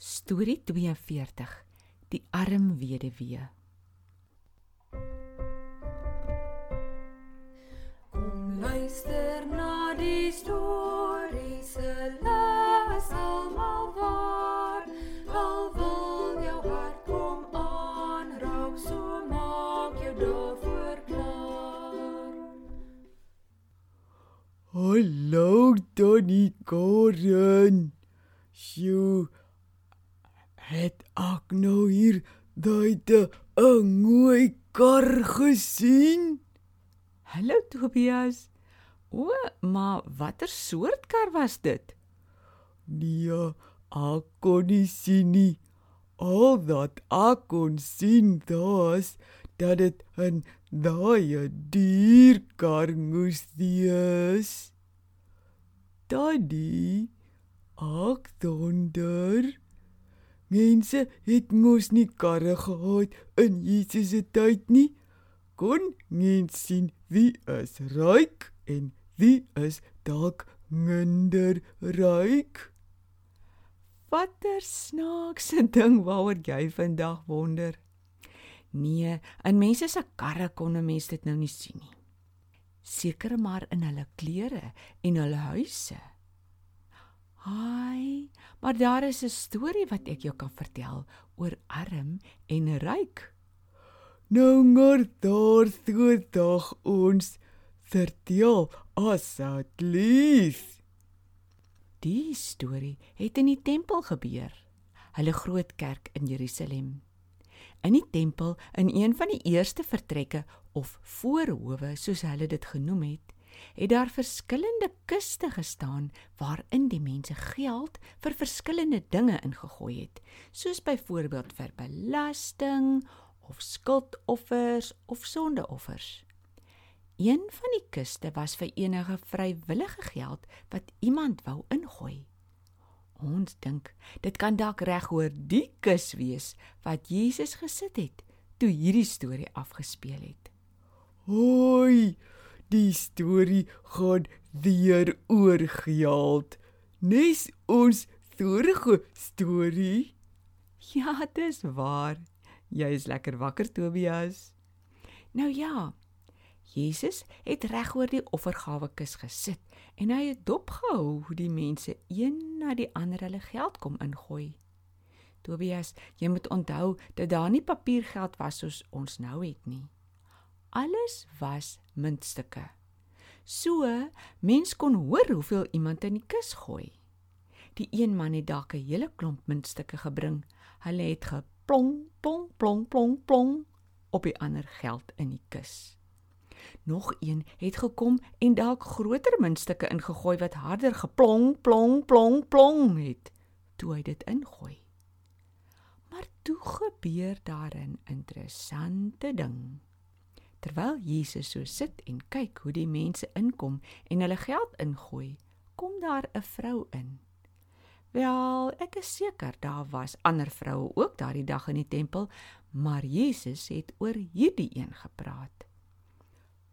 Storie 42: Die arm weduwee. Kom luister na die storie se les almal waar. Al wil jou hart kom aanraak, so maak jou daarvoor klaar. Hallo Donnie Gordon. Sjoe. Het ek nou hier daai 'n mooi kar gesien? Hallo Tobias. O, maar watter soort kar was dit? Nee, ek kon nie sien nie. Al wat ek kon sien was dat dit 'n daai dierkar moes wees. Daddy, ek donder. Mense het mos nie karre gehad in Jesus se tyd nie. Kon mens sien wie is ryk en wie is dalk minder ryk? Watter snaakse ding waaroor jy vandag wonder? Nee, in mense se karre kon 'n mens dit nou nie sien nie. Seker maar in hulle klere en hulle huise. Haai, maar daar is 'n storie wat ek jou kan vertel oor arm en ryk. Nou maar daar toe dag ons vertel asseblief. Die storie het in die tempel gebeur, hulle groot kerk in Jerusalem. In die tempel, in een van die eerste vertrekke of voorhowe soos hulle dit genoem het, het daar verskillende kiste gestaan waarin die mense geld vir verskillende dinge ingegooi het, soos byvoorbeeld vir belasting of skuldoffers of sondeoffers. Een van die kiste was vir enige vrywillige geld wat iemand wou ingooi. Ons dink dit kan dalk reg oor die kus wees wat Jesus gesit het toe hierdie storie afgespeel het. Hoi, die storie gaan weer oor geld. Nes ons vorige storie. Ja, dis waar. Jy is lekker wakker, Tobias. Nou ja. Jesus het reg oor die offergawe kus gesit en hy het dopgehou hoe die mense een na die ander hulle geld kom ingooi. Tobias, jy moet onthou dat daar nie papiergeld was soos ons nou het nie. Alles was muntstukke. So, mens kon hoor hoeveel iemand in die kus gooi. Die een man het dalk 'n hele klomp muntstukke gebring. Hulle het geplong, plong, plong, plong, plong op die ander geld in die kus. Nog een het gekom en dalk groter muntstukke ingegooi wat harder geplong, plong, plong, plong het toe hy dit ingooi. Maar toe gebeur daar 'n interessante ding. Terwyl Jesus so sit en kyk hoe die mense inkom en hulle geld ingooi, kom daar 'n vrou in. Wel, ek is seker daar was ander vroue ook daardie dag in die tempel, maar Jesus het oor hierdie een gepraat.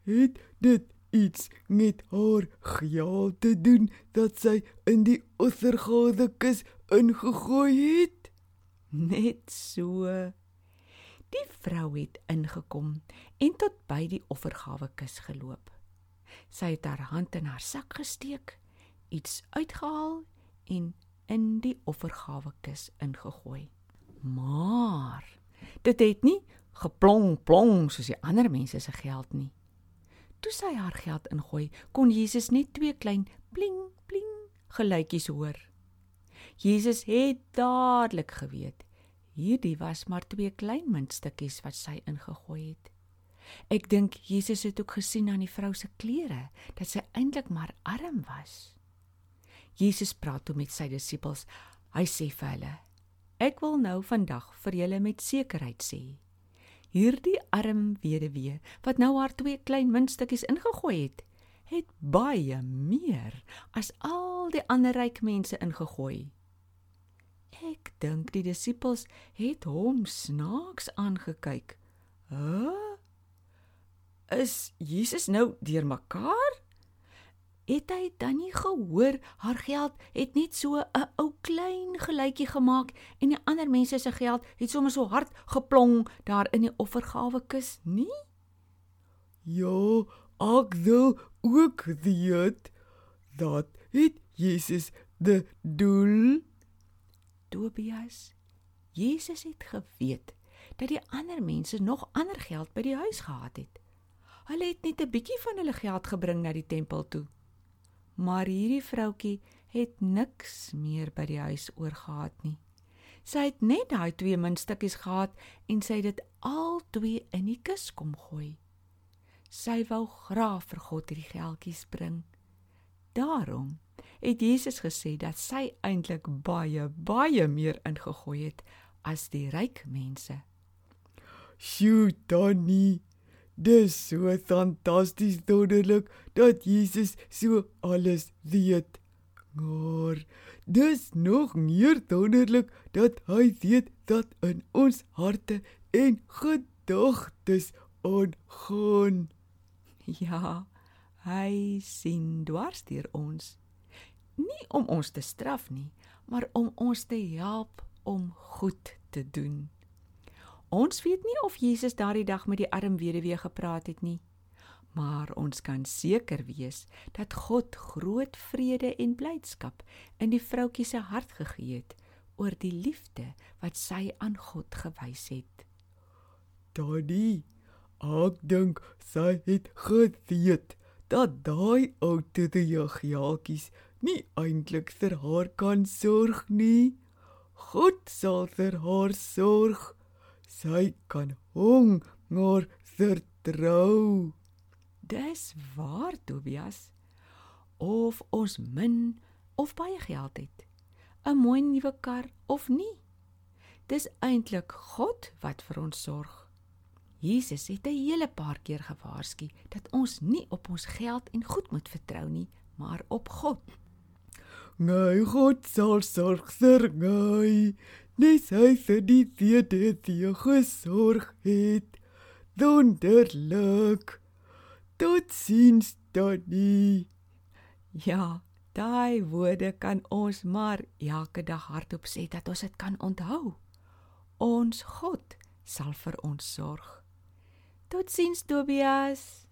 Het dit iets met haar geld te doen dat sy in die offergawe kus ingegooi het? Net so. Die vrou het ingekom en tot by die offergawe kus geloop. Sy het haar hand in haar sak gesteek, iets uitgehaal en in die offergawe kus ingegooi. Maar dit het nie geplong plong soos die ander mense se geld nie. Toe sy haar geld ingooi, kon Jesus net twee klein pling pling geluitjies hoor. Jesus het dadelik geweet hierdie was maar twee klein muntstukkies wat sy ingegooi het. Ek dink Jesus het ook gesien aan die vrou se klere dat sy eintlik maar arm was. Jesus praat toe met sy disippels. Hy sê vir hulle: Ek wil nou vandag vir julle met sekerheid sê, hierdie arm weduwee wat nou haar twee klein muntstukkies ingegooi het, het baie meer as al die ander ryk mense ingegooi. Ek dink die disippels het hom snaaks aangekyk. "Hæ? Is Jesus nou deurmekaar? Het hy dan nie gehoor haar geld het net so 'n ou klein gelytjie gemaak en die ander mense se geld het sommer so hard geplong daar in die offergawe kus nie? Ja, ek wil ook weet dat het Jesus die doel Tobias. Jesus het geweet dat die ander mense nog ander geld by die huis gehad het. Hulle het net 'n bietjie van hulle geld gebring na die tempel toe. Maar hierdie vroutkie het niks meer by die huis oorgehad nie. Sy het net daai twee muntstukkies gehad en sy het dit al twee in die kus kom gooi. Sy wou graag vir God hierdie geldjies bring. Daarom het Jesus gesê dat sy eintlik baie baie meer ingegooi het as die ryk mense. Sjoe, Tannie. Dis so fantasties wonderlik dat Jesus so alles weet. Maar dis nog meer wonderlik dat hy weet dat in ons harte en gedagtes aangaan. Ja, hy sien dwars deur ons. Nie om ons te straf nie, maar om ons te help om goed te doen. Ons weet nie of Jesus daardie dag met die arm weduwee gepraat het nie, maar ons kan seker wees dat God groot vrede en blydskap in die vroutjie se hart gegee het oor die liefde wat sy aan God gewys het. Daddy, ek dink sy het geweet dat daai ou tedejagies nie eintlik vir haar kan sorg nie. God sal vir haar sorg. Sy kan hom maar vertrou. Dis waar, Tobias. Of ons min of baie geld het, 'n mooi nuwe kar of nie. Dis eintlik God wat vir ons sorg. Jesus het 'n hele paar keer gewaarsku dat ons nie op ons geld en goed moet vertrou nie, maar op God. My God sal sorg vir my. Nes hy vir die diede die gesorg het. Wonderlik. Tot sins Donnie. Ja, daai woorde kan ons maar elke dag hardop sê dat ons dit kan onthou. Ons God sal vir ons sorg. Tot sins Tobias.